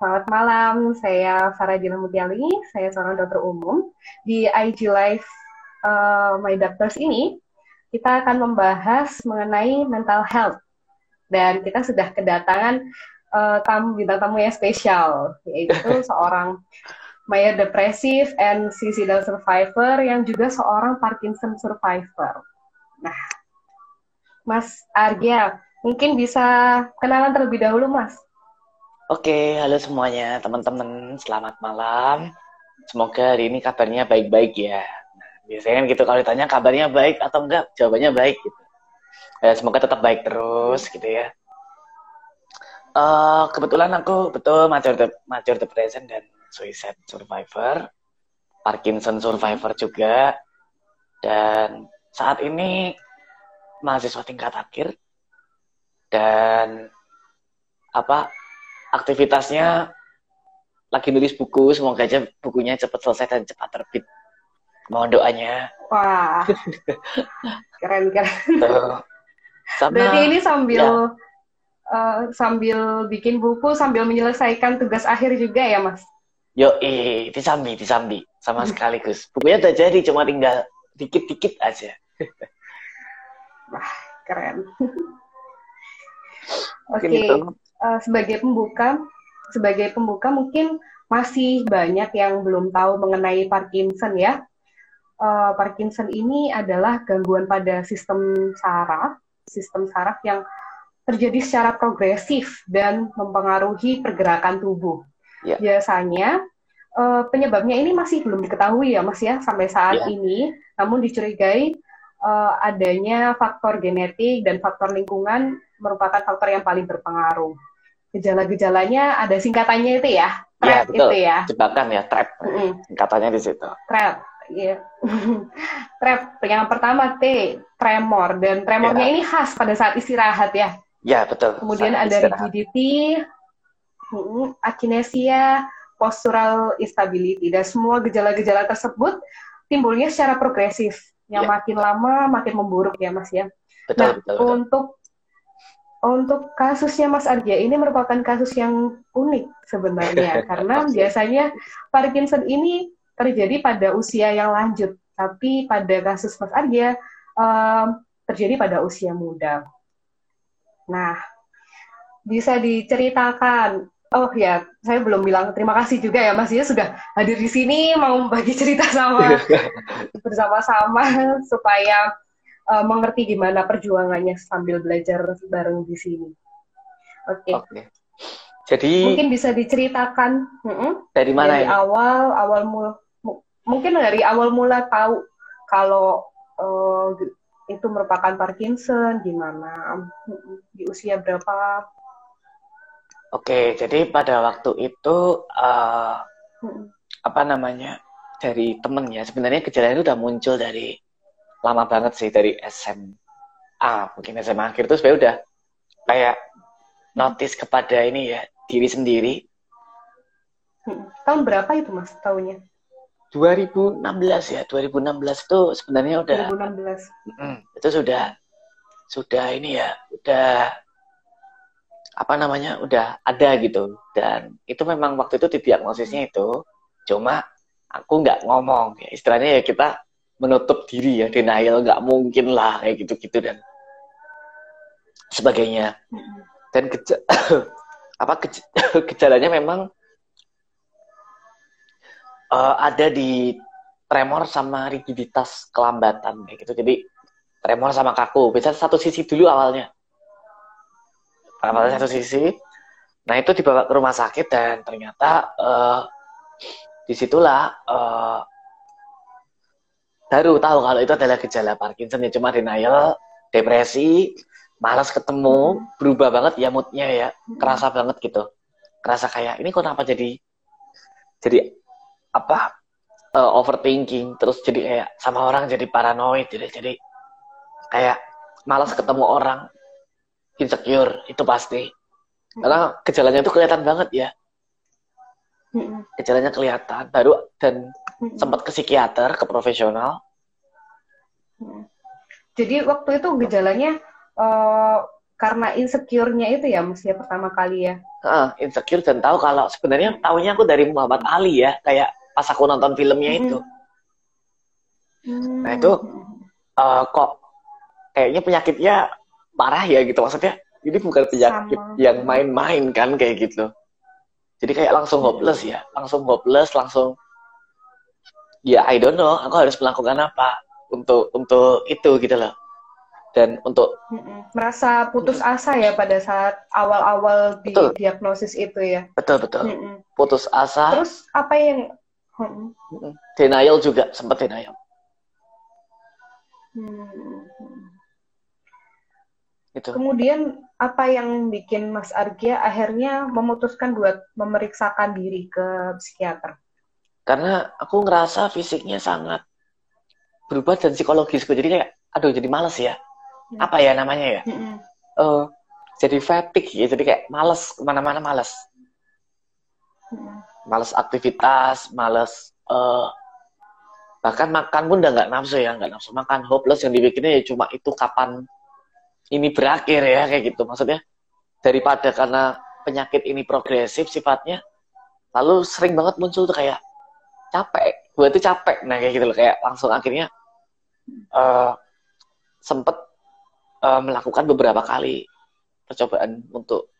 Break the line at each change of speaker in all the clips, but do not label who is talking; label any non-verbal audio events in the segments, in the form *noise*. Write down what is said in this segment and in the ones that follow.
selamat malam. Saya Farah Jina Mutiali, saya seorang dokter umum. Di IG Live uh, My Doctors ini, kita akan membahas mengenai mental health. Dan kita sudah kedatangan uh, tamu bintang tamu yang spesial, yaitu *laughs* seorang mayor depresif and suicidal survivor yang juga seorang Parkinson survivor. Nah, Mas Argia, mungkin bisa kenalan terlebih dahulu, Mas.
Oke, halo semuanya teman-teman, selamat malam. Semoga hari ini kabarnya baik-baik ya. Nah, biasanya kan gitu kalau ditanya kabarnya baik atau enggak, jawabannya baik gitu. Ya, semoga tetap baik terus gitu ya. Uh, kebetulan aku betul major de major depression dan suicide survivor, Parkinson survivor juga, dan saat ini mahasiswa tingkat akhir dan apa aktivitasnya lagi nulis buku, semoga aja bukunya cepat selesai dan cepat terbit. Mohon doanya.
Wah, *laughs* keren keren. Sama, Berarti ini sambil ya. uh, sambil bikin buku, sambil menyelesaikan tugas akhir juga ya, Mas?
Yo, eh, disambi, disambi, sama sekaligus. Bukunya udah jadi, cuma tinggal dikit-dikit aja.
Wah, keren. Oke. Okay. Uh, sebagai pembuka, sebagai pembuka mungkin masih banyak yang belum tahu mengenai Parkinson ya. Uh, Parkinson ini adalah gangguan pada sistem saraf, sistem saraf yang terjadi secara progresif dan mempengaruhi pergerakan tubuh. Yeah. Biasanya uh, penyebabnya ini masih belum diketahui ya Mas ya sampai saat yeah. ini, namun dicurigai uh, adanya faktor genetik dan faktor lingkungan merupakan faktor yang paling berpengaruh gejala-gejalanya ada singkatannya itu ya
trap ya, betul. itu ya jebakan ya trap mm -hmm. singkatannya di situ
trap ya *laughs* trap yang pertama T tremor dan tremornya ya. ini khas pada saat istirahat ya
ya betul
kemudian saat ada istirahat. rigidity akinesia postural instability dan semua gejala-gejala tersebut timbulnya secara progresif yang ya. makin lama makin memburuk ya mas ya betul, nah betul, betul. untuk untuk kasusnya Mas Arja ini merupakan kasus yang unik sebenarnya *laughs* karena biasanya Parkinson ini terjadi pada usia yang lanjut, tapi pada kasus Mas Arja um, terjadi pada usia muda. Nah, bisa diceritakan. Oh ya, saya belum bilang terima kasih juga ya Mas ya sudah hadir di sini mau bagi cerita sama *laughs* bersama-sama supaya uh, mengerti gimana perjuangannya sambil belajar bareng di sini. Oke. Okay. Okay.
Jadi
mungkin bisa diceritakan
dari mana
dari ya? awal awal mula mungkin dari awal mula tahu kalau uh, itu merupakan Parkinson gimana di usia berapa?
Oke, jadi pada waktu itu uh, apa namanya dari temennya sebenarnya gejala itu udah muncul dari lama banget sih dari SMA mungkin SMA akhir. Tuh sebenarnya udah kayak notice kepada ini ya diri sendiri.
Hmm. tahun berapa itu mas tahunnya
2016 ya 2016 tuh sebenarnya udah
2016
mm, itu sudah sudah ini ya udah apa namanya udah ada gitu. Dan itu memang waktu itu didiagnosisnya itu cuma aku nggak ngomong. Ya istilahnya ya kita menutup diri ya denial nggak mungkin lah kayak gitu-gitu dan sebagainya. Dan geja *coughs* apa gej *coughs* gejalanya memang uh, ada di tremor sama rigiditas kelambatan kayak gitu. Jadi tremor sama kaku. Bisa satu sisi dulu awalnya. Awalnya satu sisi. Nah itu dibawa ke rumah sakit dan ternyata uh, di situlah uh, baru tahu kalau itu adalah gejala Parkinson ya cuma denial, depresi, malas ketemu, berubah banget ya moodnya ya, kerasa banget gitu, kerasa kayak ini kok kenapa jadi jadi apa uh, overthinking, terus jadi kayak sama orang jadi paranoid, jadi jadi kayak malas ketemu orang, insecure itu pasti, karena gejalanya itu kelihatan banget ya, gejalanya kelihatan baru dan sempat ke psikiater, ke profesional.
Jadi waktu itu gejalanya uh, karena insecure-nya itu ya, Mas ya pertama kali ya.
uh, insecure dan tahu kalau sebenarnya tahunya aku dari Muhammad Ali ya kayak pas aku nonton filmnya itu hmm. nah itu uh, kok kayaknya penyakitnya parah ya gitu maksudnya ini bukan penyakit Sama. yang main-main kan kayak gitu jadi kayak langsung hopeless ya langsung hopeless langsung ya I don't know. Aku harus melakukan apa untuk untuk itu gitu loh. Dan untuk
merasa putus asa ya pada saat awal-awal di betul. diagnosis itu ya?
Betul betul. Mm-mm. putus asa.
Terus apa yang
denial juga sempat denial.
Hmm. itu kemudian apa yang bikin Mas Argia akhirnya memutuskan buat memeriksakan diri ke psikiater
karena aku ngerasa fisiknya sangat berubah dan psikologisku jadi kayak aduh jadi males ya. Hmm. apa ya namanya ya? Hmm. uh, jadi fatigue ya. Jadi kayak males ke mana-mana males. Hmm. males aktivitas males uh, bahkan makan pun udah nggak nafsu ya. Nggak nafsu makan. Hopeless yang dibikinnya ya cuma itu kapan ini berakhir ya kayak gitu. Maksudnya daripada karena penyakit ini progresif sifatnya lalu sering banget muncul tuh kayak capek gue tuh capek nah kayak gitu loh kayak langsung akhirnya uh, sempet uh, melakukan beberapa kali percobaan untuk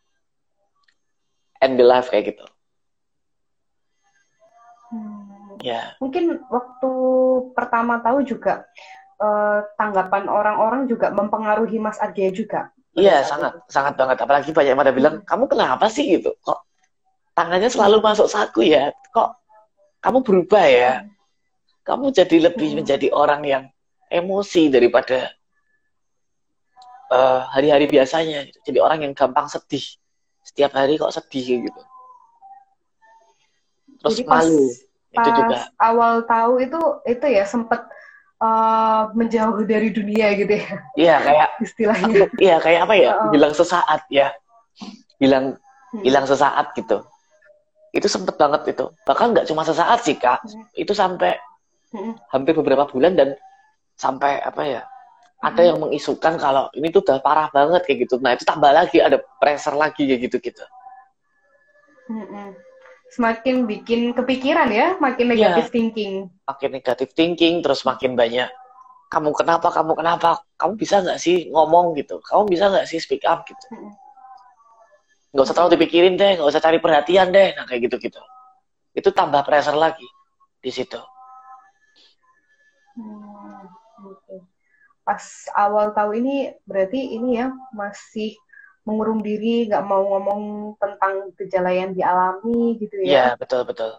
end the life kayak gitu.
Hmm. Ya. Mungkin waktu pertama tahu juga uh, tanggapan orang-orang juga mempengaruhi Mas Argia juga.
Iya, sangat, itu. sangat banget. Apalagi banyak yang pada bilang, hmm. kamu kenapa sih gitu? Kok tangannya selalu masuk saku ya? Kok kamu berubah ya? Hmm. Kamu jadi lebih hmm. menjadi orang yang emosi daripada uh, hari-hari biasanya gitu. jadi orang yang gampang sedih setiap hari kok sedih gitu terus jadi pas, malu
pas itu juga awal tahu itu itu ya sempat uh, eh, menjauh dari dunia gitu ya
iya kayak
istilahnya *laughs*
iya kayak apa ya uh, hilang sesaat ya hilang hmm. hilang sesaat gitu itu sempet banget itu. Bahkan nggak cuma sesaat sih kak. Hmm. itu sampai hampir beberapa bulan dan sampai apa ya ada yang mengisukan kalau ini tuh udah parah banget kayak gitu. Nah itu tambah lagi ada pressure lagi kayak gitu gitu.
Semakin bikin kepikiran ya makin iya. negatif ya, thinking.
Makin negatif thinking terus makin banyak kamu kenapa kamu kenapa? Kamu bisa nggak sih ngomong? gitu. Kamu bisa nggak sih speak up? gitu nggak usah terlalu dipikirin deh nggak usah cari perhatian deh. Nah kayak gitu gitu itu tambah pressure lagi di situ.
Hmm pas awal tahu ini berarti ini ya masih mengurung diri, nggak mau ngomong tentang gejala yang dialami gitu ya?
Iya betul betul.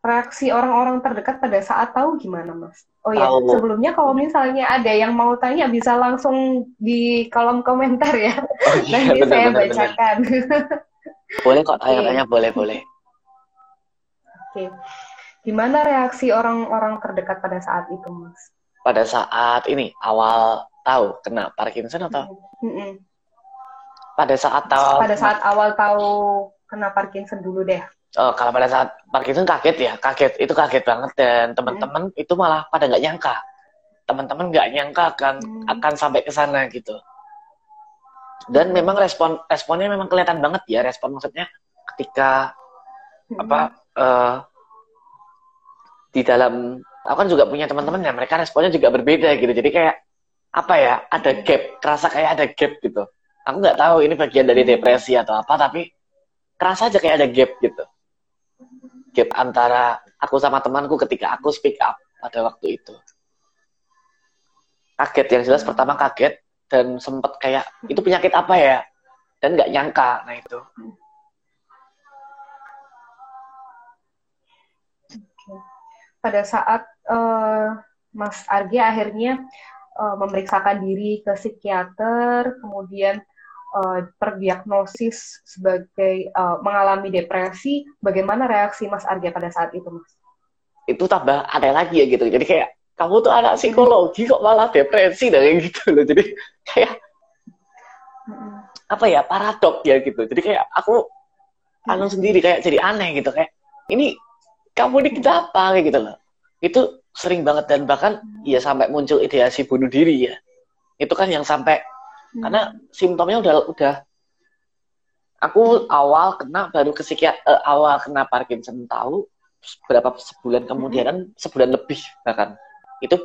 Reaksi orang-orang terdekat pada saat tahu gimana, Mas? Oh ya, sebelumnya kalau misalnya ada yang mau tanya bisa langsung di kolom komentar ya. Oh, iya, Nanti bener, saya bener, bacakan. Bener.
Boleh kok tanya-tanya, boleh boleh.
Oke. Gimana reaksi orang-orang terdekat pada saat itu, Mas?
Pada saat ini awal tahu kena Parkinson atau? Mm -hmm. Pada saat tahu.
Pada saat awal tahu kena Parkinson dulu deh.
Oh, kalau pada saat Parkinson kaget ya, kaget itu kaget banget dan teman-teman hmm. itu malah pada nggak nyangka, teman-teman nggak nyangka akan hmm. akan sampai ke sana gitu. Dan memang respon responnya memang kelihatan banget ya respon maksudnya ketika hmm. apa uh, di dalam aku kan juga punya teman-teman ya mereka responnya juga berbeda gitu jadi kayak apa ya ada gap kerasa kayak ada gap gitu aku nggak tahu ini bagian dari depresi atau apa tapi kerasa aja kayak ada gap gitu gap antara aku sama temanku ketika aku speak up pada waktu itu. Kaget yang jelas pertama kaget dan sempet kayak itu penyakit apa ya? Dan nggak nyangka nah itu.
Pada saat uh, Mas Argi akhirnya uh, memeriksakan diri ke psikiater, kemudian uh, terdiagnosis sebagai uh, mengalami depresi, bagaimana reaksi Mas Argi pada saat itu, Mas?
Itu tambah ada lagi ya gitu. Jadi kayak kamu tuh anak psikologi kok malah depresi dan kayak gitu loh. Jadi kayak apa ya paradok ya gitu. Jadi kayak aku anu sendiri kayak jadi aneh gitu kayak ini kamu ini kenapa kayak gitu loh itu sering banget dan bahkan ya sampai muncul ideasi bunuh diri ya itu kan yang sampai hmm. karena simptomnya udah udah aku awal kena baru ke psikiater uh, awal kena Parkinson tahu berapa sebulan kemudian kan sebulan lebih bahkan. Itu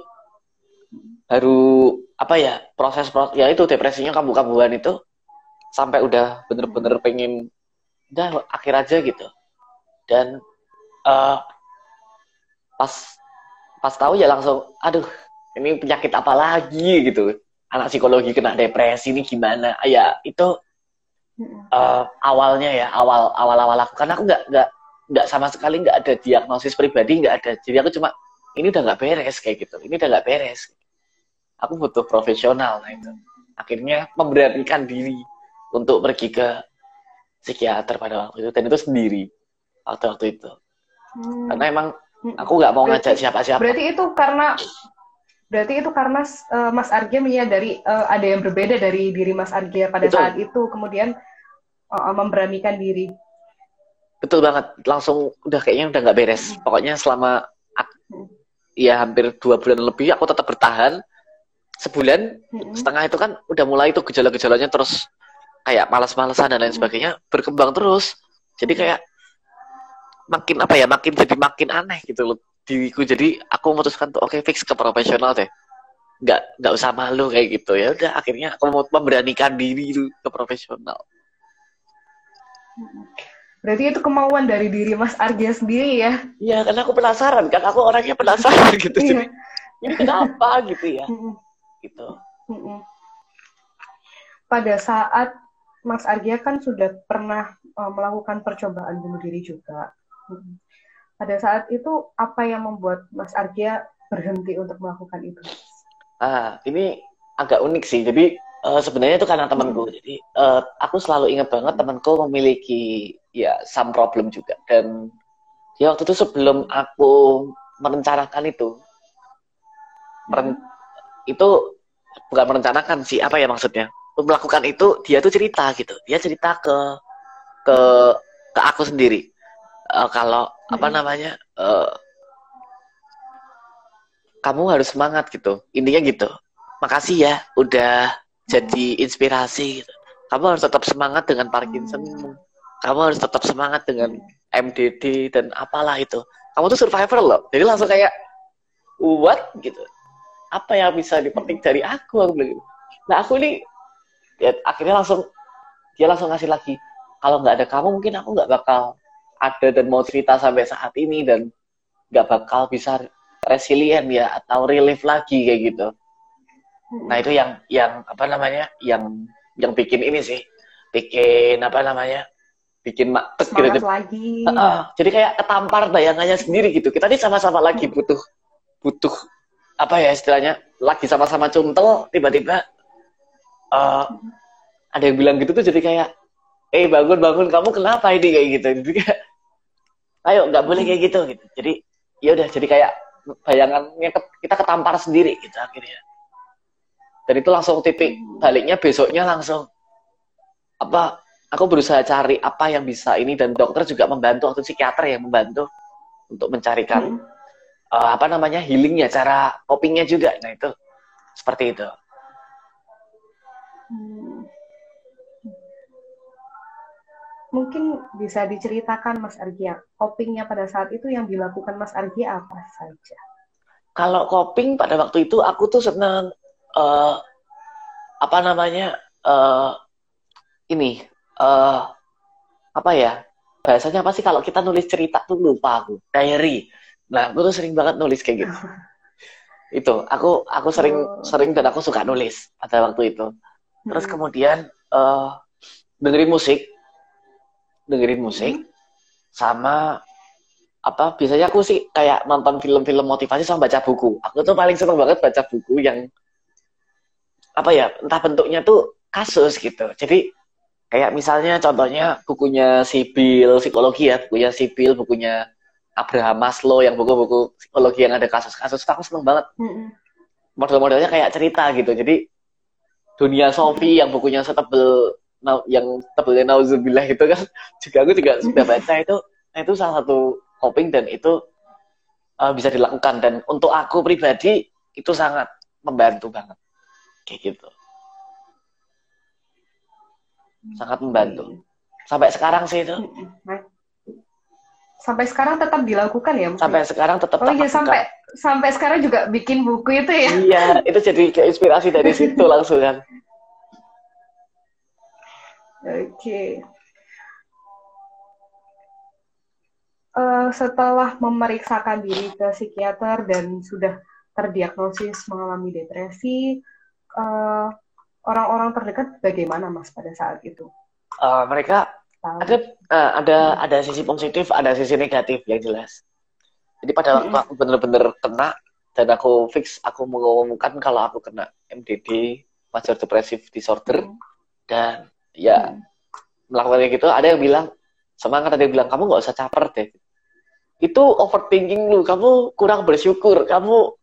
baru apa ya proses proses ya itu depresinya kambuh-kambuhan itu sampai udah bener-bener pengen udah akhir aja gitu. Dan uh, pas pas tahu ya langsung aduh ini penyakit apa lagi? gitu anak psikologi kena depresi ini gimana? Ya itu uh, awalnya ya awal awal awal aku. Karena aku nggak nggak nggak sama sekali nggak ada diagnosis pribadi nggak ada. Jadi aku cuma ini udah nggak beres kayak gitu. Ini udah nggak beres. Aku butuh profesional nah itu. Akhirnya memberanikan diri untuk pergi ke psikiater pada waktu itu. Dan itu sendiri waktu waktu itu. Hmm. karena emang aku nggak mau ngajak siapa-siapa.
berarti itu karena berarti itu karena uh, Mas Argia menyadari uh, ada yang berbeda dari diri Mas Argia pada Betul. saat itu kemudian uh, memberanikan diri
betul banget langsung udah kayaknya udah nggak beres hmm. pokoknya selama hmm. ya hampir dua bulan lebih aku tetap bertahan sebulan hmm. setengah itu kan udah mulai tuh gejala-gejalanya terus kayak malas-malasan dan lain hmm. sebagainya berkembang terus jadi kayak makin apa ya makin jadi makin aneh gitu loh diriku. Jadi aku memutuskan tuh oke okay, fix ke profesional deh. Nggak nggak usah malu kayak gitu. Ya udah akhirnya aku mau memberanikan diri itu ke profesional.
Berarti itu kemauan dari diri Mas Arja sendiri ya?
Iya karena aku penasaran. Kan aku orangnya penasaran *laughs* gitu. Iya. jadi ini kenapa gitu ya? Gitu.
Pada saat Mas Argia kan sudah pernah uh, melakukan percobaan bunuh diri juga pada saat itu apa yang membuat Mas Argia berhenti untuk melakukan itu?
Ah, ini agak unik sih. Jadi uh, sebenarnya itu karena temanku. Hmm. Jadi uh, aku selalu ingat banget temanku memiliki ya some problem juga. Dan ya waktu itu sebelum aku merencanakan itu, meren itu bukan merencanakan sih. Apa ya maksudnya? Melakukan itu dia tuh cerita gitu. Dia cerita ke ke ke aku sendiri uh, kalau hmm. apa namanya uh, kamu harus semangat gitu. Intinya gitu. Makasih ya udah jadi inspirasi gitu. kamu harus tetap semangat dengan Parkinson. Kamu harus tetap semangat dengan MDD dan apalah itu. Kamu tuh survivor loh. Jadi langsung kayak what? gitu. Apa yang bisa dipetik dari aku? Aku bilang gitu. nah aku ini ya, akhirnya langsung dia langsung ngasih lagi kalau nggak ada kamu mungkin aku nggak bakal ada dan mau cerita sampai saat ini dan nggak bakal bisa resilient ya atau relief lagi kayak gitu. Hmm. Nah itu yang yang apa namanya yang yang bikin ini sih bikin apa namanya bikin mak
gitu. lagi.
Uh, jadi kayak ketampar bayangannya sendiri gitu. Kita ini sama-sama lagi butuh butuh apa ya istilahnya lagi sama-sama cuntel tiba-tiba uh, ada yang bilang gitu tuh jadi kayak eh bangun bangun kamu kenapa ini kayak gitu jadi kayak ayo nggak boleh kayak gitu gitu. Jadi ya udah jadi kayak bayangannya kita ketampar sendiri gitu akhirnya. Dan itu langsung titik baliknya besoknya langsung apa aku berusaha cari apa yang bisa ini dan dokter juga membantu atau psikiater yang membantu untuk mencarikan hmm. uh, apa namanya healingnya cara copingnya juga. Nah itu seperti itu
Mungkin bisa diceritakan Mas Argia, copingnya pada saat itu yang dilakukan Mas Argia apa saja?
Kalau coping pada waktu itu aku tuh senang uh, apa namanya uh, ini uh, apa ya bahasanya apa sih kalau kita nulis cerita tuh lupa aku diary. Nah aku tuh sering banget nulis kayak gitu. *laughs* itu aku aku sering oh. sering dan aku suka nulis pada waktu itu. Terus hmm. kemudian uh, dengerin musik dengerin musik hmm. sama apa biasanya aku sih kayak nonton film-film motivasi sama baca buku. Aku tuh paling seneng banget baca buku yang apa ya entah bentuknya tuh kasus gitu. Jadi kayak misalnya contohnya bukunya Sibil psikologi ya, bukunya Sibil, bukunya Abraham Maslow yang buku-buku psikologi yang ada kasus-kasus. Aku seneng banget. Hmm. Model-modelnya kayak cerita gitu. Jadi dunia Sophie yang bukunya setebel yang tebelnya nauzubillah itu kan. *laughs* Juga aku juga sudah baca itu itu salah satu coping dan itu uh, bisa dilakukan. Dan untuk aku pribadi itu sangat membantu banget. Kayak gitu. Sangat membantu. Sampai sekarang sih itu.
Sampai sekarang tetap dilakukan ya
sampai sekarang tetap
oh iya sampai sampai sekarang juga bikin buku itu ya?
Iya itu jadi kayak inspirasi dari situ langsung kan *laughs*
oke okay. uh, setelah memeriksakan diri ke psikiater dan sudah terdiagnosis mengalami depresi, eh, orang-orang terdekat bagaimana mas pada saat itu?
Uh, mereka Tahu. ada uh, ada ada sisi positif, ada sisi negatif yang jelas. Jadi pada waktu aku benar-benar kena dan aku fix aku mengumumkan kalau aku kena MDD major depressive disorder mm. dan ya mm. melakukan gitu ada yang bilang semangat ada yang bilang kamu nggak usah caper deh. Itu overthinking lu kamu kurang bersyukur kamu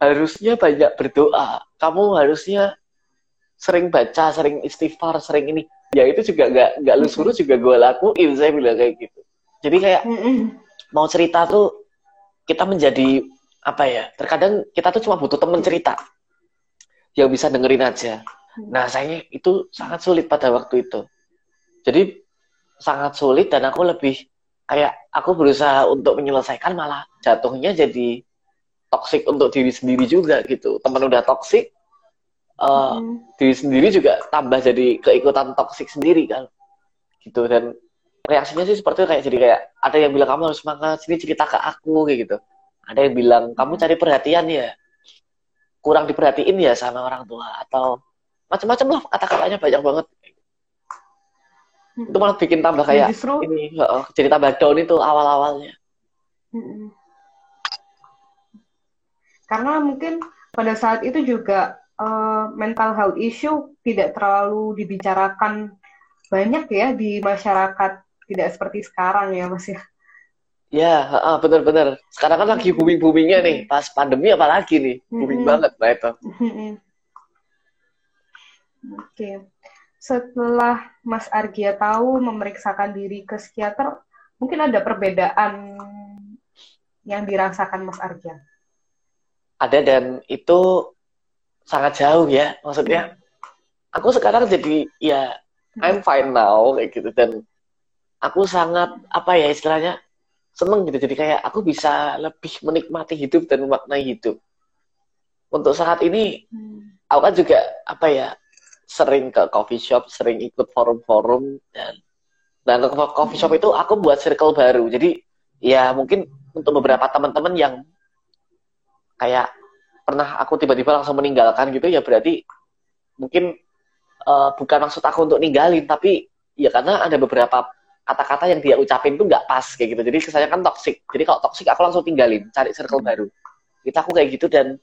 harusnya banyak berdoa kamu harusnya sering baca sering istighfar sering ini. Ya itu juga nggak nggak lu suruh juga gue lakuin saya bilang kayak gitu. Jadi kayak mau cerita tuh kita menjadi apa ya terkadang kita tuh cuma butuh temen cerita. Yang bisa dengerin aja nah saya itu sangat sulit pada waktu itu. Jadi sangat sulit dan aku lebih kayak aku berusaha untuk menyelesaikan malah jatuhnya jadi toksik untuk diri sendiri juga gitu. Teman udah toksik uh, hmm. diri sendiri juga tambah jadi keikutan toksik sendiri kan. Gitu dan reaksinya sih seperti itu kayak jadi kayak ada yang bilang kamu harus semangat sini cerita ke aku kayak gitu. Ada yang bilang kamu cari perhatian ya kurang diperhatiin ya sama orang tua atau macam-macam lah kata-katanya banyak banget. Itu malah bikin tambah kayak ya, justru, ini oh, jadi tambah down itu awal-awalnya.
Karena mungkin pada saat itu juga uh, mental health issue tidak terlalu dibicarakan banyak ya di masyarakat. Tidak seperti sekarang ya mas ya.
Ya, uh, benar-benar. Sekarang kan lagi booming-boomingnya nih, pas pandemi apalagi nih, booming mm -hmm. banget, Mbak itu. Oke.
Okay setelah Mas Argia tahu memeriksakan diri ke psikiater, mungkin ada perbedaan yang dirasakan Mas Argia?
Ada dan itu sangat jauh ya. Maksudnya, aku sekarang jadi ya I'm fine now kayak gitu dan aku sangat apa ya istilahnya seneng gitu. Jadi kayak aku bisa lebih menikmati hidup dan memaknai hidup. Untuk saat ini, hmm. aku kan juga apa ya sering ke coffee shop, sering ikut forum-forum dan dan ke coffee shop itu aku buat circle baru. Jadi ya mungkin untuk beberapa teman-teman yang kayak pernah aku tiba-tiba langsung meninggalkan gitu ya berarti mungkin uh, bukan maksud aku untuk ninggalin tapi ya karena ada beberapa kata-kata yang dia ucapin tuh nggak pas kayak gitu. Jadi kesannya kan toxic. Jadi kalau toxic aku langsung tinggalin, cari circle baru. Kita aku kayak gitu dan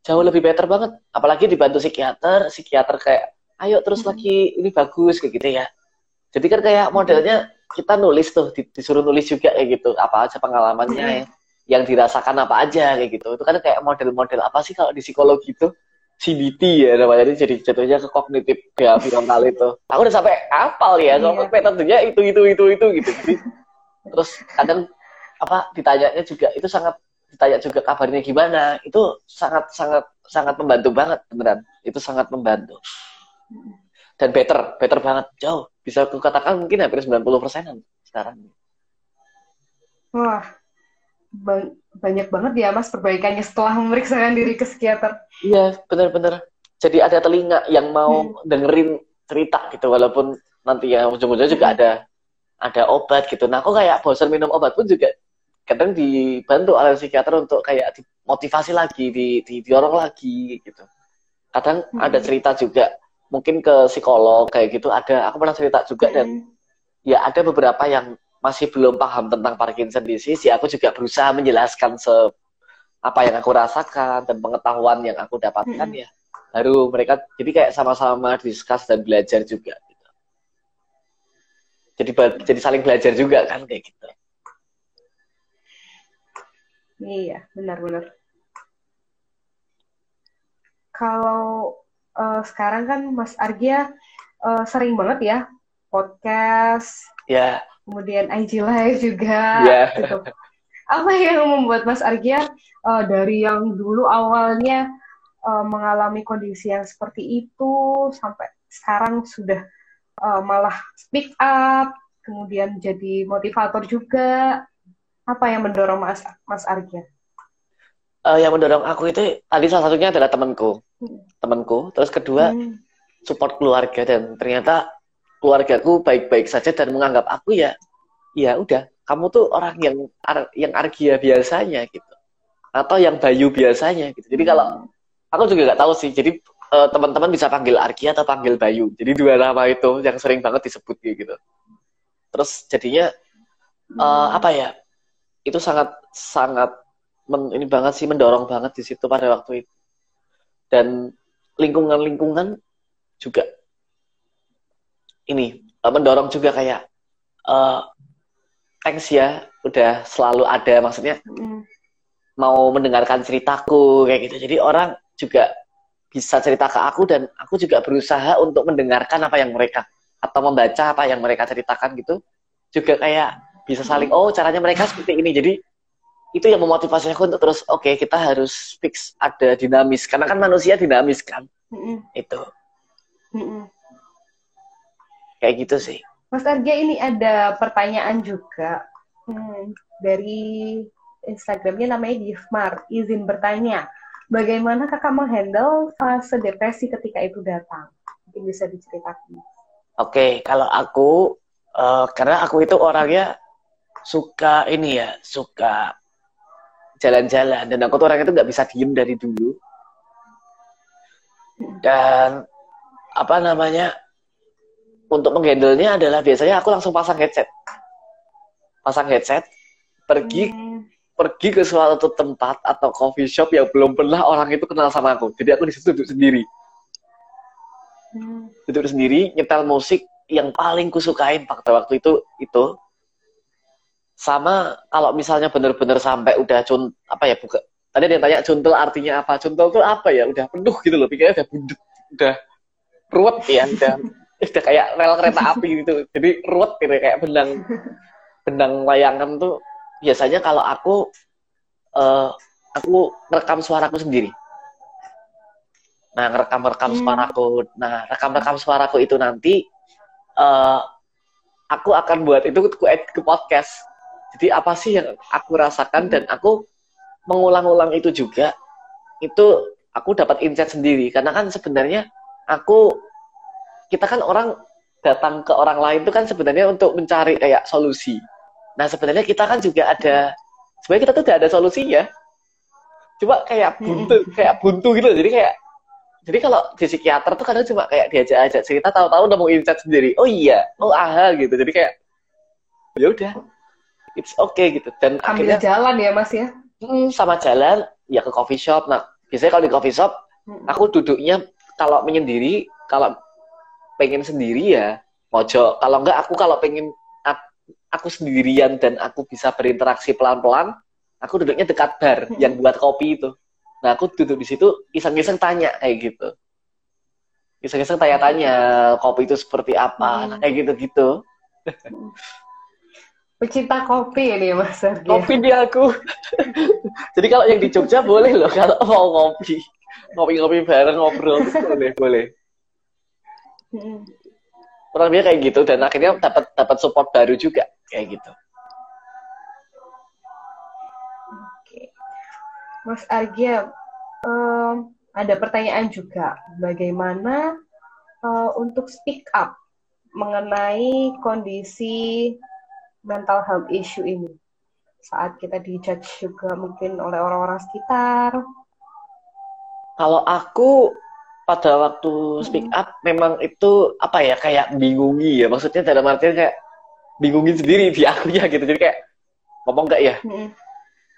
jauh lebih better banget. Apalagi dibantu psikiater, psikiater kayak ayo terus lagi ini bagus kayak gitu ya. Jadi kan kayak modelnya kita nulis tuh disuruh nulis juga kayak gitu. Apa aja pengalamannya ya yang dirasakan apa aja kayak gitu. Itu kan kayak model-model apa sih kalau di psikologi itu CBT ya namanya ini jadi jatuhnya ke kognitif behavioral itu. Aku udah sampai apal ya kalau yeah. metodenya itu itu itu itu gitu. Jadi, terus kadang apa ditanyanya juga itu sangat ditanya juga kabarnya gimana itu sangat sangat sangat membantu banget beneran. Itu sangat membantu dan better, better banget jauh. Bisa aku katakan mungkin hampir 90 persenan sekarang.
Wah, ba banyak banget ya mas perbaikannya setelah memeriksakan diri ke psikiater.
Iya, benar-benar. Jadi ada telinga yang mau hmm. dengerin cerita gitu, walaupun nanti ya ujung-ujungnya juga hmm. ada ada obat gitu. Nah, aku kayak bosan minum obat pun juga kadang dibantu oleh psikiater untuk kayak motivasi lagi, di, didorong lagi gitu. Kadang hmm. ada cerita juga mungkin ke psikolog kayak gitu ada. Aku pernah cerita juga dan ya ada beberapa yang masih belum paham tentang Parkinson disease. Ya aku juga berusaha menjelaskan se apa yang aku rasakan dan pengetahuan yang aku dapatkan hmm. ya. Baru mereka jadi kayak sama-sama diskus dan belajar juga gitu. jadi jadi saling belajar juga kan kayak gitu.
Iya benar-benar. Kalau uh, sekarang kan Mas Argia uh, sering banget ya podcast,
yeah.
kemudian IG Live juga.
Yeah.
Gitu. Apa yang membuat Mas Argia uh, dari yang dulu awalnya uh, mengalami kondisi yang seperti itu sampai sekarang sudah uh, malah speak up, kemudian jadi motivator juga. Apa yang mendorong Mas Mas Arya?
Uh, yang mendorong aku itu tadi salah satunya adalah temanku. Temanku. Terus kedua hmm. support keluarga. Dan ternyata keluargaku baik-baik saja dan menganggap aku ya, ya udah kamu tuh orang yang yang argia biasanya gitu. Atau yang bayu biasanya gitu. Jadi kalau aku juga nggak tahu sih. Jadi uh, teman-teman bisa panggil argia atau panggil bayu. Jadi dua nama itu yang sering banget disebut gitu. Terus jadinya uh, apa ya itu sangat sangat men, ini banget sih mendorong banget di situ pada waktu itu dan lingkungan-lingkungan juga ini uh, mendorong juga kayak uh, thanks ya udah selalu ada. Maksudnya mm. mau mendengarkan ceritaku kayak gitu. Jadi orang juga bisa cerita ke aku dan aku juga berusaha untuk mendengarkan apa yang mereka atau membaca apa yang mereka ceritakan gitu. Juga kayak bisa saling oh caranya mereka seperti ini. Jadi itu yang memotivasi aku untuk terus oke okay, kita harus fix ada dinamis. Karena kan manusia dinamis kan. Mm itu. Mm kayak gitu sih.
Mas Arja ini ada pertanyaan juga. Hmm, dari Instagramnya namanya Gifmar. Izin bertanya, bagaimana kakak menghandle fase depresi ketika itu datang? Mungkin bisa diceritakan.
Oke, okay, kalau aku, uh, karena aku itu orangnya suka ini ya, suka jalan-jalan. Dan aku tuh orang itu nggak bisa diem dari dulu. Dan apa namanya untuk menghandlenya adalah biasanya aku langsung pasang headset pasang headset pergi hmm. pergi ke suatu tempat atau coffee shop yang belum pernah orang itu kenal sama aku jadi aku di situ duduk sendiri hmm. duduk sendiri nyetel musik yang paling kusukain pada waktu itu itu sama kalau misalnya bener-bener sampai udah cun apa ya buka tadi ada yang tanya cuntul artinya apa? Cuntul itu apa ya? Udah penuh gitu loh pikirnya udah bundet udah ruwet ya *laughs* udah udah kayak rel kereta api gitu. Jadi ruwet gitu kayak benang benang layangan tuh. Biasanya kalau aku uh, aku ngerekam suaraku sendiri. Nah ngerekam rekam hmm. suaraku. Nah rekam rekam suaraku itu nanti uh, aku akan buat itu ke, ke podcast jadi apa sih yang aku rasakan dan aku mengulang-ulang itu juga itu aku dapat insight sendiri karena kan sebenarnya aku kita kan orang datang ke orang lain itu kan sebenarnya untuk mencari kayak solusi. Nah sebenarnya kita kan juga ada, sebenarnya kita tuh udah ada solusinya. Cuma kayak buntu, hmm. kayak buntu gitu. Jadi kayak, jadi kalau di psikiater tuh kadang cuma kayak diajak-ajak cerita, tahu-tahu udah mau insight sendiri. Oh iya, oh aha gitu. Jadi kayak, ya udah, it's okay gitu. Dan
ambil akhirnya, jalan ya mas ya?
Hmm, sama jalan, ya ke coffee shop. Nah biasanya kalau di coffee shop, hmm. aku duduknya kalau menyendiri, kalau pengen sendiri ya mojo kalau enggak aku kalau pengen aku sendirian dan aku bisa berinteraksi pelan-pelan aku duduknya dekat bar hmm. yang buat kopi itu nah aku duduk di situ iseng-iseng tanya kayak gitu iseng-iseng tanya-tanya kopi itu seperti apa hmm. kayak gitu-gitu *laughs*
pecinta kopi ini mas Sergei.
kopi di aku *laughs* jadi kalau yang di Jogja boleh loh kalau mau kopi ngopi-ngopi bareng ngobrol boleh boleh. Kurang lebih kayak gitu dan akhirnya dapat dapat support baru juga kayak gitu.
Oke. Mas Argia, um, ada pertanyaan juga. Bagaimana uh, untuk speak up mengenai kondisi mental health issue ini? Saat kita dijudge juga mungkin oleh orang-orang sekitar.
Kalau aku pada waktu speak up memang itu apa ya kayak bingungi ya maksudnya dalam artian kayak bingungin sendiri di akunya gitu jadi kayak ngomong nggak ya hmm.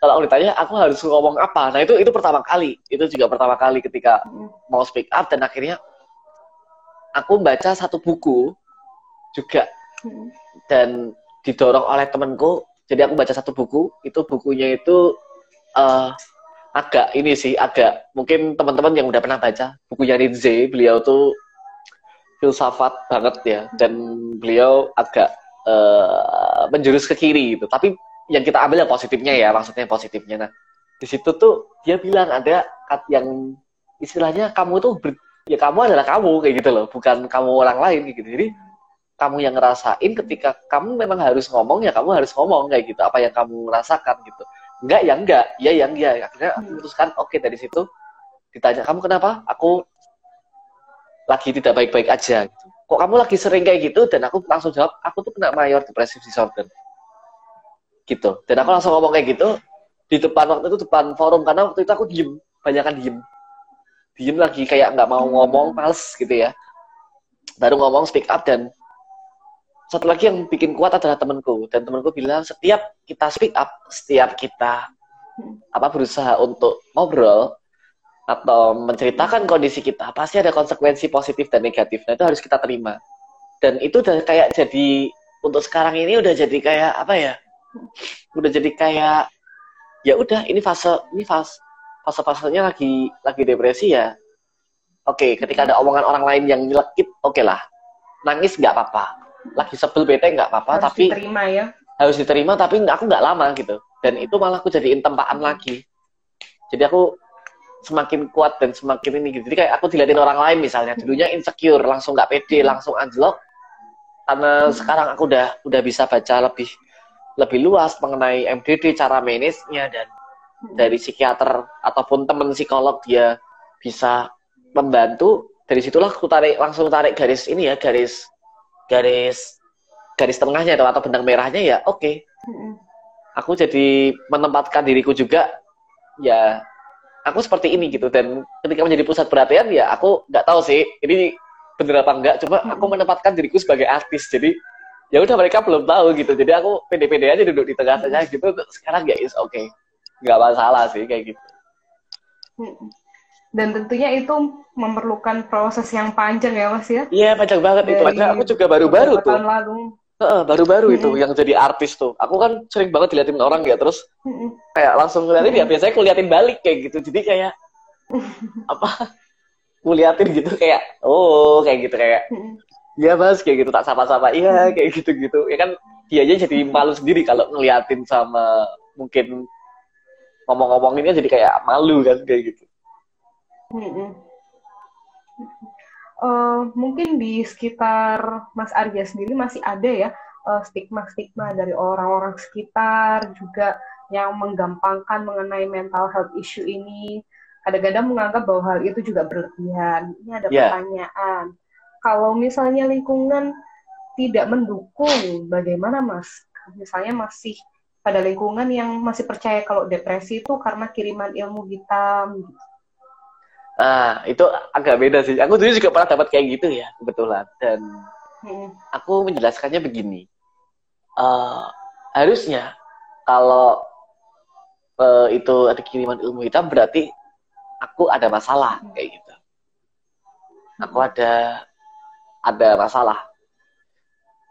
kalau aku ditanya aku harus ngomong apa nah itu itu pertama kali itu juga pertama kali ketika hmm. mau speak up dan akhirnya aku baca satu buku juga hmm. dan didorong oleh temanku. Jadi aku baca satu buku itu bukunya itu uh, agak ini sih agak mungkin teman-teman yang udah pernah baca bukunya Nietzsche beliau tuh filsafat banget ya dan beliau agak uh, menjurus ke kiri gitu. Tapi yang kita ambil yang positifnya ya maksudnya positifnya. Nah di situ tuh dia bilang ada yang istilahnya kamu tuh ya kamu adalah kamu kayak gitu loh bukan kamu orang lain kayak gitu. Jadi kamu yang ngerasain ketika kamu memang harus ngomong ya kamu harus ngomong kayak gitu. Apa yang kamu rasakan gitu. Enggak ya enggak. Ya yang enggak. Akhirnya aku memutuskan oke okay, dari situ ditanya kamu kenapa? Aku lagi tidak baik-baik aja. Gitu. kok kamu lagi sering kayak gitu? Dan aku langsung jawab aku tuh kena mayor depressive disorder. Gitu. Dan aku langsung ngomong kayak gitu di depan waktu itu depan forum karena waktu itu aku diem. Banyak kan diem. Diem lagi kayak nggak mau ngomong males gitu ya. Baru ngomong speak up dan satu lagi yang bikin kuat adalah temanku. Dan temanku bilang setiap kita speak up setiap kita apa berusaha untuk ngobrol atau menceritakan kondisi kita pasti ada konsekuensi positif dan negatif. Nah itu harus kita terima. Dan itu udah kayak jadi untuk sekarang ini udah jadi kayak apa ya udah jadi kayak ya udah ini fase ini fase fase fasenya lagi lagi depresi ya. Oke ketika ada omongan orang lain yang nyelekit oke okay lah. Nangis nggak apa-apa lagi sebel bete nggak apa-apa
harus
tapi
diterima ya.
harus diterima tapi aku nggak lama gitu. Dan itu malah aku jadiin tempaan lagi. Jadi aku semakin kuat dan semakin ini gitu. Jadi kayak aku dilihatin orang lain misalnya dulunya insecure langsung nggak pede langsung anjlok. Karena sekarang aku udah udah bisa baca lebih lebih luas mengenai MDD cara manage-nya dan dari psikiater ataupun teman psikolog dia bisa membantu. Dari situlah aku tarik langsung tarik garis ini ya garis garis garis tengahnya atau, atau benang merahnya ya oke. Okay. aku jadi menempatkan diriku juga ya aku seperti ini gitu. Dan ketika menjadi pusat perhatian ya aku nggak tahu sih ini bener apa enggak cuma aku menempatkan diriku sebagai artis jadi ya udah mereka belum tahu gitu. Jadi aku pede-pede aja duduk di tengah saja gitu sekarang ya is oke. Okay. nggak masalah sih kayak gitu
dan tentunya itu memerlukan proses yang panjang ya mas ya?
Iya panjang banget Dari itu Padahal aku juga baru-baru tuh. lalu. Baru-baru -hmm. itu yang jadi artis tuh. Aku kan sering banget diliatin orang ya terus -hmm. kayak langsung ngeliatin -hmm. ya biasanya kuliatin balik kayak gitu. Jadi kayak *laughs* apa? Kuliatin gitu kayak oh kayak gitu kayak iya mas kayak gitu tak sapa-sapa. Iya kayak gitu-gitu. Ya kan dia aja jadi malu sendiri kalau ngeliatin sama mungkin ngomong-ngomonginnya jadi kayak malu kan kayak gitu
Uh, mungkin di sekitar Mas Arya sendiri masih ada ya stigma stigma-stigma dari orang-orang sekitar juga yang menggampangkan mengenai mental health issue ini. Kadang-kadang menganggap bahwa hal itu juga berlebihan. Ini ada yeah. pertanyaan. Kalau misalnya lingkungan tidak mendukung, bagaimana Mas? Misalnya masih pada lingkungan yang masih percaya kalau depresi itu karena kiriman ilmu hitam. Gitu
Nah, itu agak beda sih. Aku dulu juga pernah dapat kayak gitu ya, kebetulan. Dan hmm. aku menjelaskannya begini. Uh, harusnya kalau uh, itu ada kiriman ilmu hitam berarti aku ada masalah kayak gitu. Aku ada ada masalah.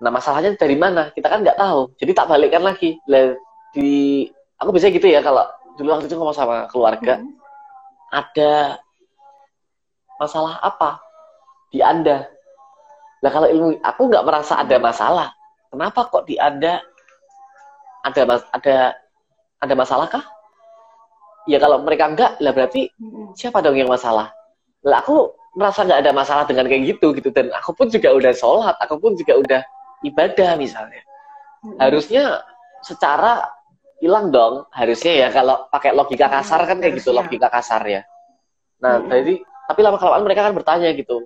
Nah masalahnya dari mana? Kita kan nggak tahu. Jadi tak balikkan lagi. Di aku bisa gitu ya kalau dulu waktu itu ngomong sama keluarga. Hmm. Ada masalah apa di Anda? Nah kalau ilmu aku nggak merasa ada masalah. Kenapa kok di Anda ada ada ada masalah kah? Ya kalau mereka enggak, lah berarti siapa dong yang masalah? Lah aku merasa nggak ada masalah dengan kayak gitu gitu dan aku pun juga udah sholat, aku pun juga udah ibadah misalnya. Harusnya secara hilang dong harusnya ya kalau pakai logika kasar kan kayak gitu logika kasar ya. Nah, jadi tapi lama kelamaan mereka kan bertanya gitu.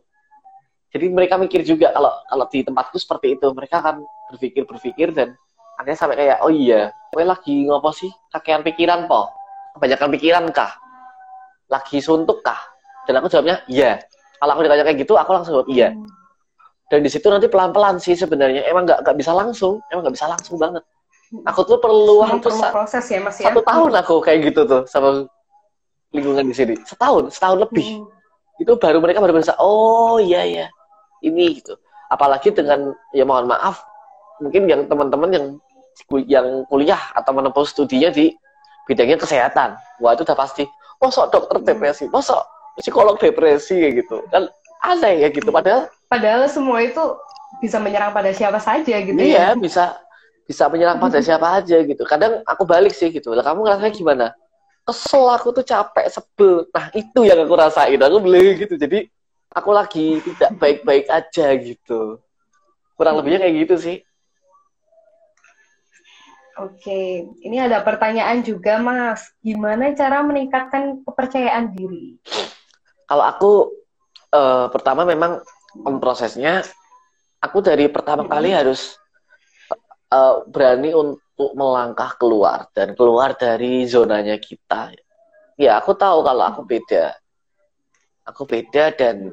Jadi mereka mikir juga kalau kalau di tempatku seperti itu. Mereka akan berpikir berpikir dan akhirnya sampai kayak oh iya gue lagi ngopo sih? Kakean pikiran po? Kebanyakan pikiran kah? Lagi suntuk kah? Dan aku jawabnya iya. Kalau aku ditanya kayak gitu aku langsung jawab iya. Dan di situ nanti pelan pelan sih sebenarnya. Emang nggak nggak bisa langsung. Emang nggak bisa langsung banget. Aku tuh perlu waktu
proses ya mas ya?
satu tahun aku kayak gitu tuh sama lingkungan di sini. Setahun setahun lebih. Hmm itu baru mereka baru bisa oh iya ya ini gitu. Apalagi dengan ya mohon maaf mungkin yang teman-teman yang yang kuliah atau menempuh studinya di bidangnya kesehatan. Wah itu udah pasti mosok dokter hmm. depresi mosok psikolog depresi kayak gitu. Kan ada ya gitu padahal
padahal semua itu bisa menyerang pada siapa saja gitu
iya ya. bisa bisa menyerang pada *laughs* siapa aja gitu. Kadang aku balik sih gitu lah kamu ngerasa gimana kesel aku tuh capek sebel. Nah itu yang aku rasain. Aku beli gitu jadi aku lagi tidak baik-baik aja gitu. Kurang lebihnya kayak gitu sih.
Oke, ini ada pertanyaan juga, Mas. Gimana cara meningkatkan kepercayaan diri?
Kalau aku uh, pertama memang prosesnya, aku dari pertama kali harus uh, berani untuk melangkah keluar dan keluar dari zonanya kita. Ya, aku tahu kalau aku beda. Aku beda dan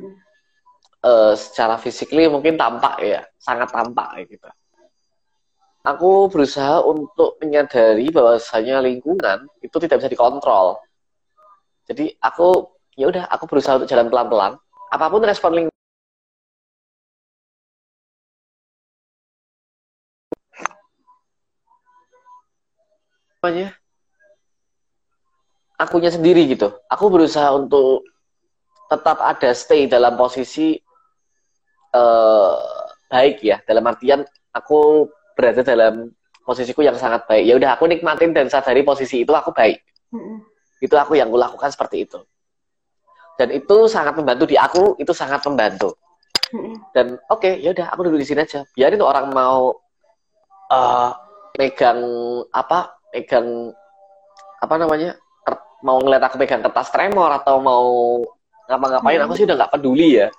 uh, secara fisikly mungkin tampak ya, sangat tampak gitu aku berusaha untuk menyadari bahwasanya lingkungan itu tidak bisa dikontrol. Jadi aku ya udah aku berusaha untuk jalan pelan-pelan. Apa pun respon lingkungan namanya akunya sendiri gitu. Aku berusaha untuk tetap ada stay dalam posisi uh, baik ya. Dalam artian aku berada dalam posisiku yang sangat baik. Ya udah aku nikmatin dan sadari posisi itu aku baik. Mm-hmm. Itu aku yang kulakukan seperti itu. Dan itu sangat membantu di aku, itu sangat membantu. Mm-hmm. Dan oke, okay, ya udah aku duduk di sini aja. Biarin tuh orang mau uh, megang apa? Megang apa namanya? mau ngeliat aku pegang kertas tremor atau mau ngapa-ngapain, mm-hmm. aku sih udah nggak peduli ya.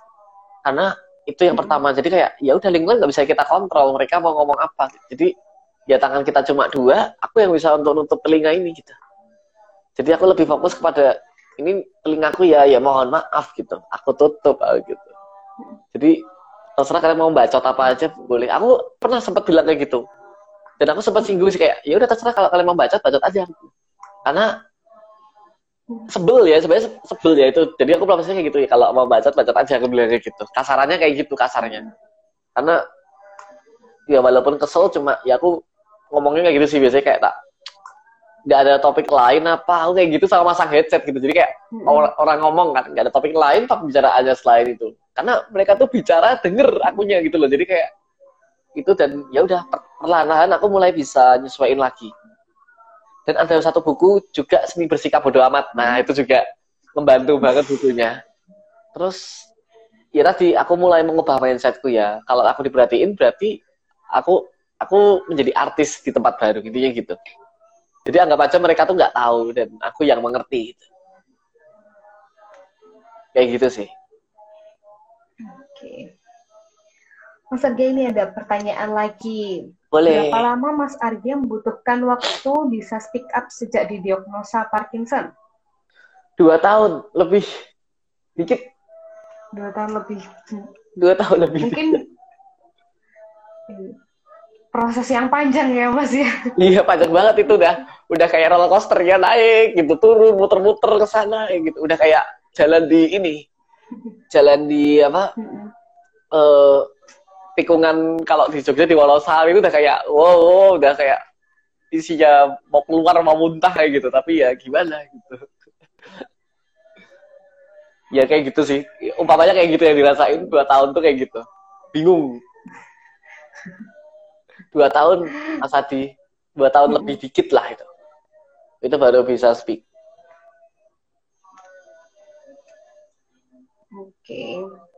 Karena itu yang pertama jadi kayak ya udah lingkungan nggak bisa kita kontrol mereka mau ngomong apa jadi ya tangan kita cuma dua aku yang bisa untuk nutup telinga ini gitu jadi aku lebih fokus kepada ini telingaku ya ya mohon maaf gitu aku tutup ah, gitu jadi terserah kalian mau bacot apa aja boleh aku pernah sempat bilang kayak gitu dan aku sempat singgung sih kayak ya udah terserah kalau kalian mau bacot bacot aja. Karena sebel ya sebenarnya sebel ya itu. Jadi aku prosesnya kayak gitu ya kalau mau baca baca aja aku bilang kayak gitu. Kasarannya kayak gitu kasarnya. Karena ya walaupun kesel cuma ya aku ngomongnya kayak gitu sih biasanya kayak tak nggak ada topik lain apa aku kayak gitu sama masang headset gitu. Jadi kayak hmm. orang, orang ngomong kan nggak ada topik lain tapi bicara aja selain itu. Karena mereka tuh bicara denger akunya gitu loh. Jadi kayak itu dan ya udah perlahan-lahan aku mulai bisa nyesuaiin lagi. Dan ada satu buku juga seni bersikap bodoh amat. Nah itu juga membantu banget bukunya. Terus ya tadi aku mulai mengubah mindsetku ya. Kalau aku diperhatiin berarti aku aku menjadi artis di tempat baru intinya gitu. Jadi anggap aja mereka tuh nggak tahu dan aku yang mengerti gitu. kayak gitu sih
Mas Arga ini ada pertanyaan lagi
boleh.
Berapa lama Mas Argi membutuhkan waktu bisa speak up sejak didiagnosa Parkinson?
Dua tahun lebih, dikit.
Dua tahun lebih.
Dua tahun lebih.
Mungkin proses yang panjang ya Mas ya.
Iya panjang banget itu udah, udah kayak roller coaster ya naik gitu turun muter-muter ke sana gitu, udah kayak jalan di ini, jalan di apa? uh, tikungan kalau di Jogja di Wonosari itu udah kayak wow, wow udah kayak isinya mau keluar mau muntah kayak gitu. Tapi ya gimana gitu. *laughs* Ya kayak gitu sih. Umpamanya kayak gitu yang dirasain dua tahun tuh kayak gitu. Bingung. Dua tahun Mas Adi. Dua tahun lebih dikit lah itu. Itu baru bisa speak.
Oke. okay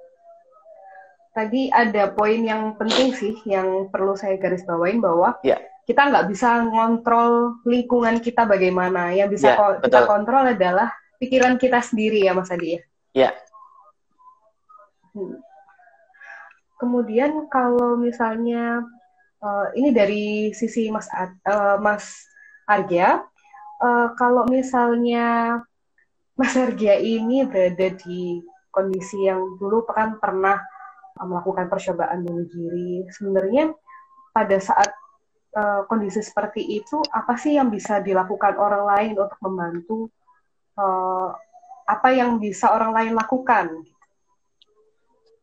tadi ada poin yang penting sih yang perlu saya garis bawain bahwa
yeah.
kita nggak bisa ngontrol lingkungan kita bagaimana. Yang bisa yeah, kita kontrol adalah pikiran kita sendiri ya Mas Adi ya.
Yeah.
Hmm. Kemudian kalau misalnya uh, ini dari sisi Mas Ad, uh, Mas Argia, uh, kalau misalnya Mas Argia ini berada di kondisi yang dulu kan pernah melakukan percobaan bunuh diri. Sebenarnya pada saat uh, kondisi seperti itu, apa sih yang bisa dilakukan orang lain untuk membantu? Uh, apa yang bisa orang lain lakukan?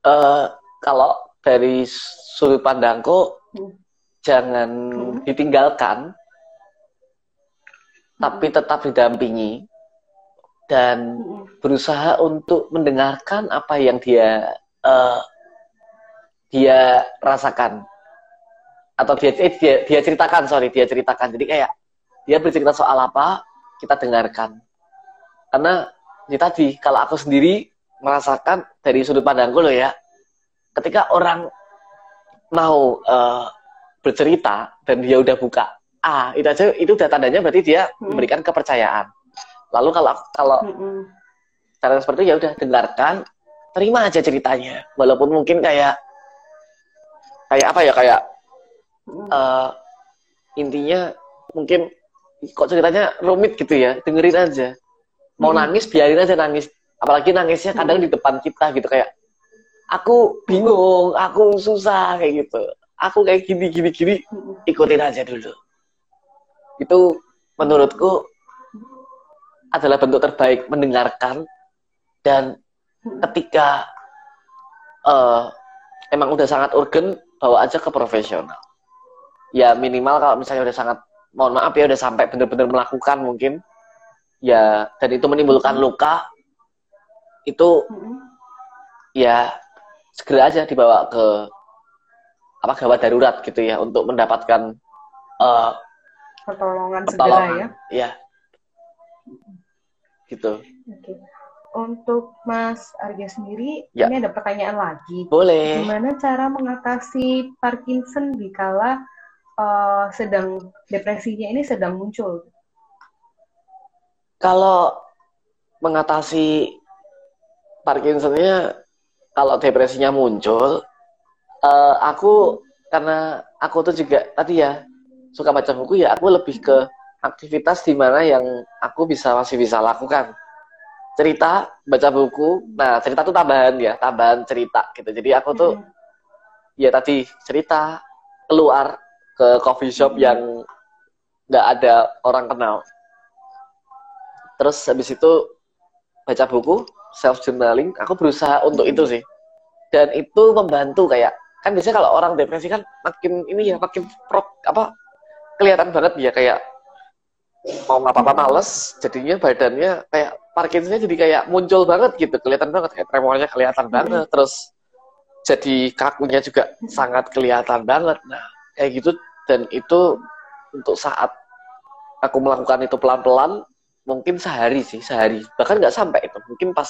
Uh, kalau dari sudut pandangku, hmm. jangan hmm. ditinggalkan, hmm. tapi tetap didampingi dan hmm. berusaha untuk mendengarkan apa yang dia uh, dia rasakan. Atau dia eh, dia dia ceritakan sorry dia ceritakan. Jadi kayak dia bercerita soal apa kita dengarkan. Karena ini tadi kalau aku sendiri merasakan dari sudut pandangku loh ya ketika orang mau uh, bercerita dan dia udah buka A itu aja itu udah tandanya berarti dia hmm. memberikan kepercayaan. Lalu kalau kalau hmm. cara seperti itu ya udah dengarkan terima aja ceritanya. Walaupun mungkin kayak kayak apa ya kayak uh, intinya mungkin kok ceritanya rumit gitu ya dengerin aja mau hmm. nangis biarin aja nangis apalagi nangisnya kadang hmm. di depan kita gitu kayak aku bingung aku susah kayak gitu aku kayak gini gini gini hmm. ikutin aja dulu itu menurutku adalah bentuk terbaik mendengarkan dan hmm. ketika uh, emang udah sangat urgen bawa aja ke profesional. Ya minimal kalau misalnya udah sangat mohon maaf ya udah sampai benar-benar melakukan mungkin ya dan itu menimbulkan luka itu ya segera aja dibawa ke apa gawat darurat gitu ya untuk mendapatkan uh,
pertolongan, pertolongan. segera ya.
Ya gitu.
Okay untuk Mas Arya sendiri, ya. ini ada pertanyaan lagi.
Boleh.
Gimana cara mengatasi Parkinson dikala uh, sedang depresinya ini sedang muncul?
Kalau mengatasi Parkinsonnya, kalau depresinya muncul, uh, aku karena aku tuh juga tadi ya suka baca buku ya, aku lebih ke aktivitas di mana yang aku bisa masih bisa lakukan cerita, baca buku. Nah, cerita tuh tambahan ya, tambahan cerita gitu. Jadi aku tuh hmm. ya tadi cerita keluar ke coffee shop hmm. yang nggak ada orang kenal. Terus habis itu baca buku, self journaling. Aku berusaha untuk itu sih. Dan itu membantu kayak kan biasanya kalau orang depresi kan makin ini ya makin pro, apa kelihatan banget ya kayak mau ngapa-apa males jadinya badannya kayak Parkinsonnya jadi kayak muncul banget gitu, kelihatan banget kayak tremornya kelihatan hmm. banget, terus jadi kakunya juga sangat kelihatan banget. Nah, kayak gitu dan itu untuk saat aku melakukan itu pelan-pelan mungkin sehari sih, sehari. Bahkan nggak sampai itu. Mungkin pas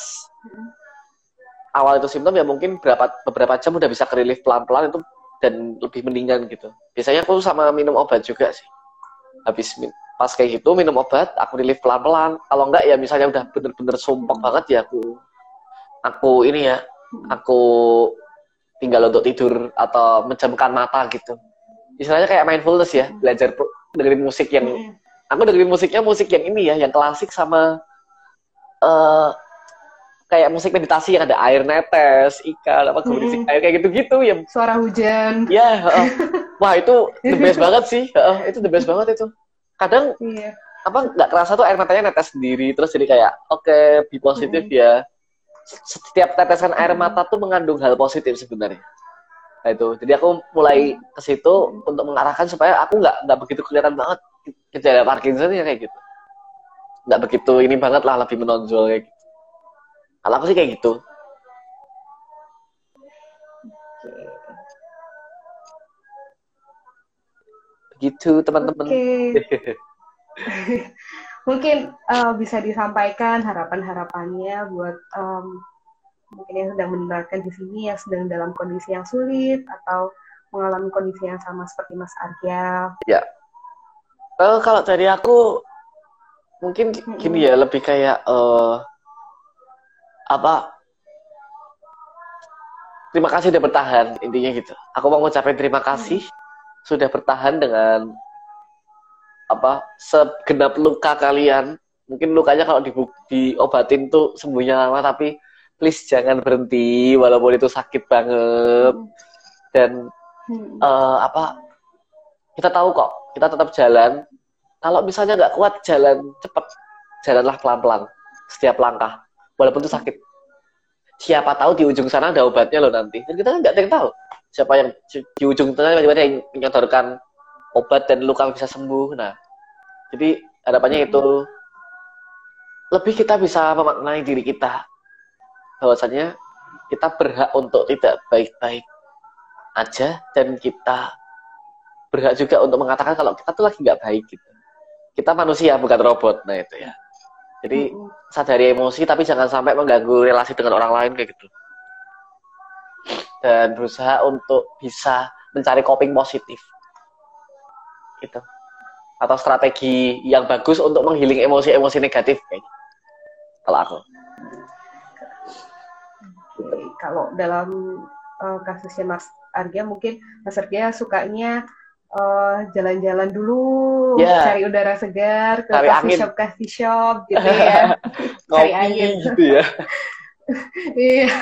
awal itu simptom ya mungkin berapa beberapa jam udah bisa kerelief pelan-pelan itu dan lebih mendingan gitu. Biasanya aku sama minum obat juga sih. Habis pas kayak gitu minum obat aku relief pelan-pelan. Kalau enggak ya misalnya udah bener-bener sumpah banget ya aku aku ini ya aku tinggal untuk tidur atau menjamkan mata gitu. Istilahnya kayak mindfulness ya belajar dengerin musik yang aku dengerin musiknya musik yang ini ya yang klasik sama uh, kayak musik meditasi yang ada air netes, ikan, apa kemudian air kayak gitu-gitu ya.
Suara hujan.
Ya, uh, *laughs* wah itu the best banget sih, uh, itu the best banget itu kadang iya. apa nggak kerasa tuh air matanya netes sendiri terus jadi kayak oke okay, be positif mm. ya. Setiap tetesan air mata tuh mengandung hal positif sebenarnya. Nah itu. Jadi aku mulai ke situ untuk mengarahkan supaya aku nggak nggak begitu kelihatan banget gejala Parkinson ya kayak gitu. Nggak begitu ini banget lah lebih menonjol kayak gitu. Kalau aku sih kayak gitu gitu teman-teman. Okay. *laughs*
mungkin uh, bisa disampaikan harapan-harapannya buat um, mungkin yang sedang mendengarkan di sini yang sedang dalam kondisi yang sulit atau mengalami kondisi yang sama seperti Mas Arya.
Ya. Uh, kalau dari aku mungkin gini ya lebih kayak uh, apa terima kasih udah bertahan intinya gitu. Aku mau ngucapin terima kasih hmm sudah bertahan dengan apa segenap luka kalian. Mungkin lukanya kalau di, diobatin tuh sembuhnya lama tapi please jangan berhenti walaupun itu sakit banget. Dan hmm. uh, apa kita tahu kok kita tetap jalan. Kalau misalnya nggak kuat jalan cepet. Jalanlah pelan-pelan setiap langkah walaupun itu sakit siapa tahu di ujung sana ada obatnya loh nanti dan kita kan nggak tahu siapa yang di ujung tengah tiba-tiba yang menyodorkan obat dan luka bisa sembuh. Nah, jadi harapannya itu lebih kita bisa memaknai diri kita bahwasanya kita berhak untuk tidak baik-baik aja dan kita berhak juga untuk mengatakan kalau kita tuh lagi nggak baik gitu. kita manusia bukan robot nah itu ya jadi sadari emosi tapi jangan sampai mengganggu relasi dengan orang lain kayak gitu. Dan berusaha untuk bisa mencari coping positif. Gitu. Atau strategi yang bagus untuk menghiling emosi-emosi negatif kayaknya kalau aku.
Kalau dalam uh, kasusnya Mas Argia mungkin Mas Argia sukanya jalan eh, jalan-jalan dulu, yeah. cari udara segar, ke cari coffee angin. shop coffee shop gitu *laughs* ya, cari angin gitu ya. *laughs* Iya.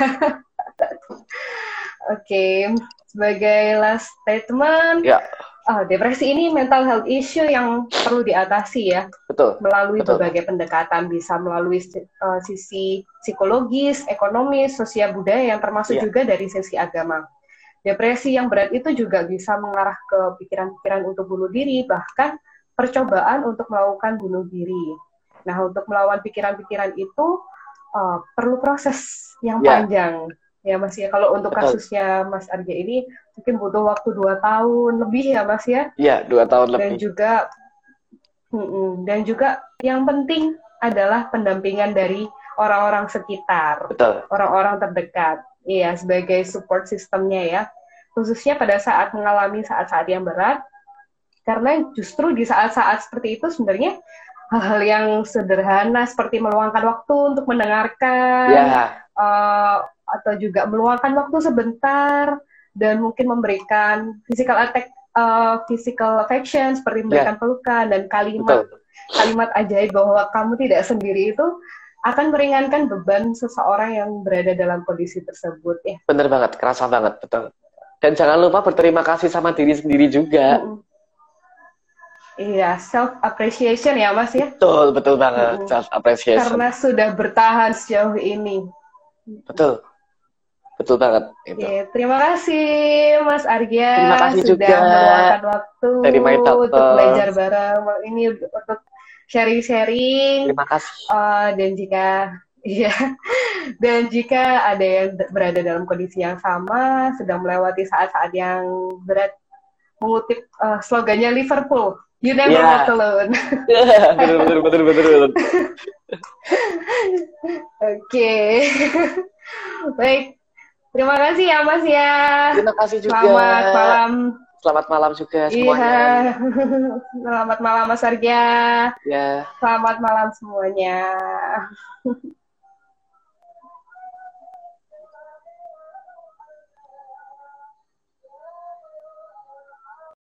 Oke, sebagai last statement, yeah. uh, depresi ini mental health issue yang perlu diatasi ya.
Betul.
Melalui
Betul.
berbagai pendekatan, bisa melalui uh, sisi psikologis, ekonomis, sosial budaya, yang termasuk yeah. juga dari sisi agama. Depresi yang berat itu juga bisa mengarah ke pikiran-pikiran untuk bunuh diri, bahkan percobaan untuk melakukan bunuh diri. Nah, untuk melawan pikiran-pikiran itu uh, perlu proses yang yeah. panjang, ya Mas ya. Kalau untuk kasusnya Mas Arja ini mungkin butuh waktu dua tahun lebih ya Mas ya.
Iya, dua tahun lebih.
Dan juga, dan juga yang penting adalah pendampingan dari orang-orang sekitar, orang-orang terdekat Iya, sebagai support sistemnya ya. Khususnya pada saat mengalami saat-saat yang berat, karena justru di saat-saat seperti itu sebenarnya hal-hal yang sederhana seperti meluangkan waktu untuk mendengarkan, yeah. uh, atau juga meluangkan waktu sebentar dan mungkin memberikan physical attack, uh, physical affection seperti memberikan yeah. pelukan dan kalimat Betul. kalimat ajaib bahwa kamu tidak sendiri itu akan meringankan beban seseorang yang berada dalam kondisi tersebut ya.
Bener banget, kerasa banget, betul. Dan jangan lupa berterima kasih sama diri sendiri juga. Mm -hmm.
Iya, self appreciation ya Mas ya.
Betul, betul banget, mm -hmm. self appreciation.
Karena sudah bertahan sejauh ini.
Betul. Betul banget. Itu.
Oke, terima kasih Mas Arya
terima kasih
sudah
juga
meluangkan waktu
dari
untuk belajar bareng ini untuk sharing-sharing.
Terima kasih.
Uh, dan jika *laughs* Iya. Dan jika ada yang berada dalam kondisi yang sama, sedang melewati saat-saat yang berat, mengutip uh, slogannya Liverpool, you never yeah. walk alone. *laughs* *laughs*
yeah, betul, betul, betul, betul.
Oke. Baik. Terima kasih ya Mas ya.
Terima kasih juga.
Selamat malam.
Selamat malam juga semuanya. *laughs*
Iya. Selamat malam Mas Arja.
Ya.
Selamat malam semuanya. *laughs*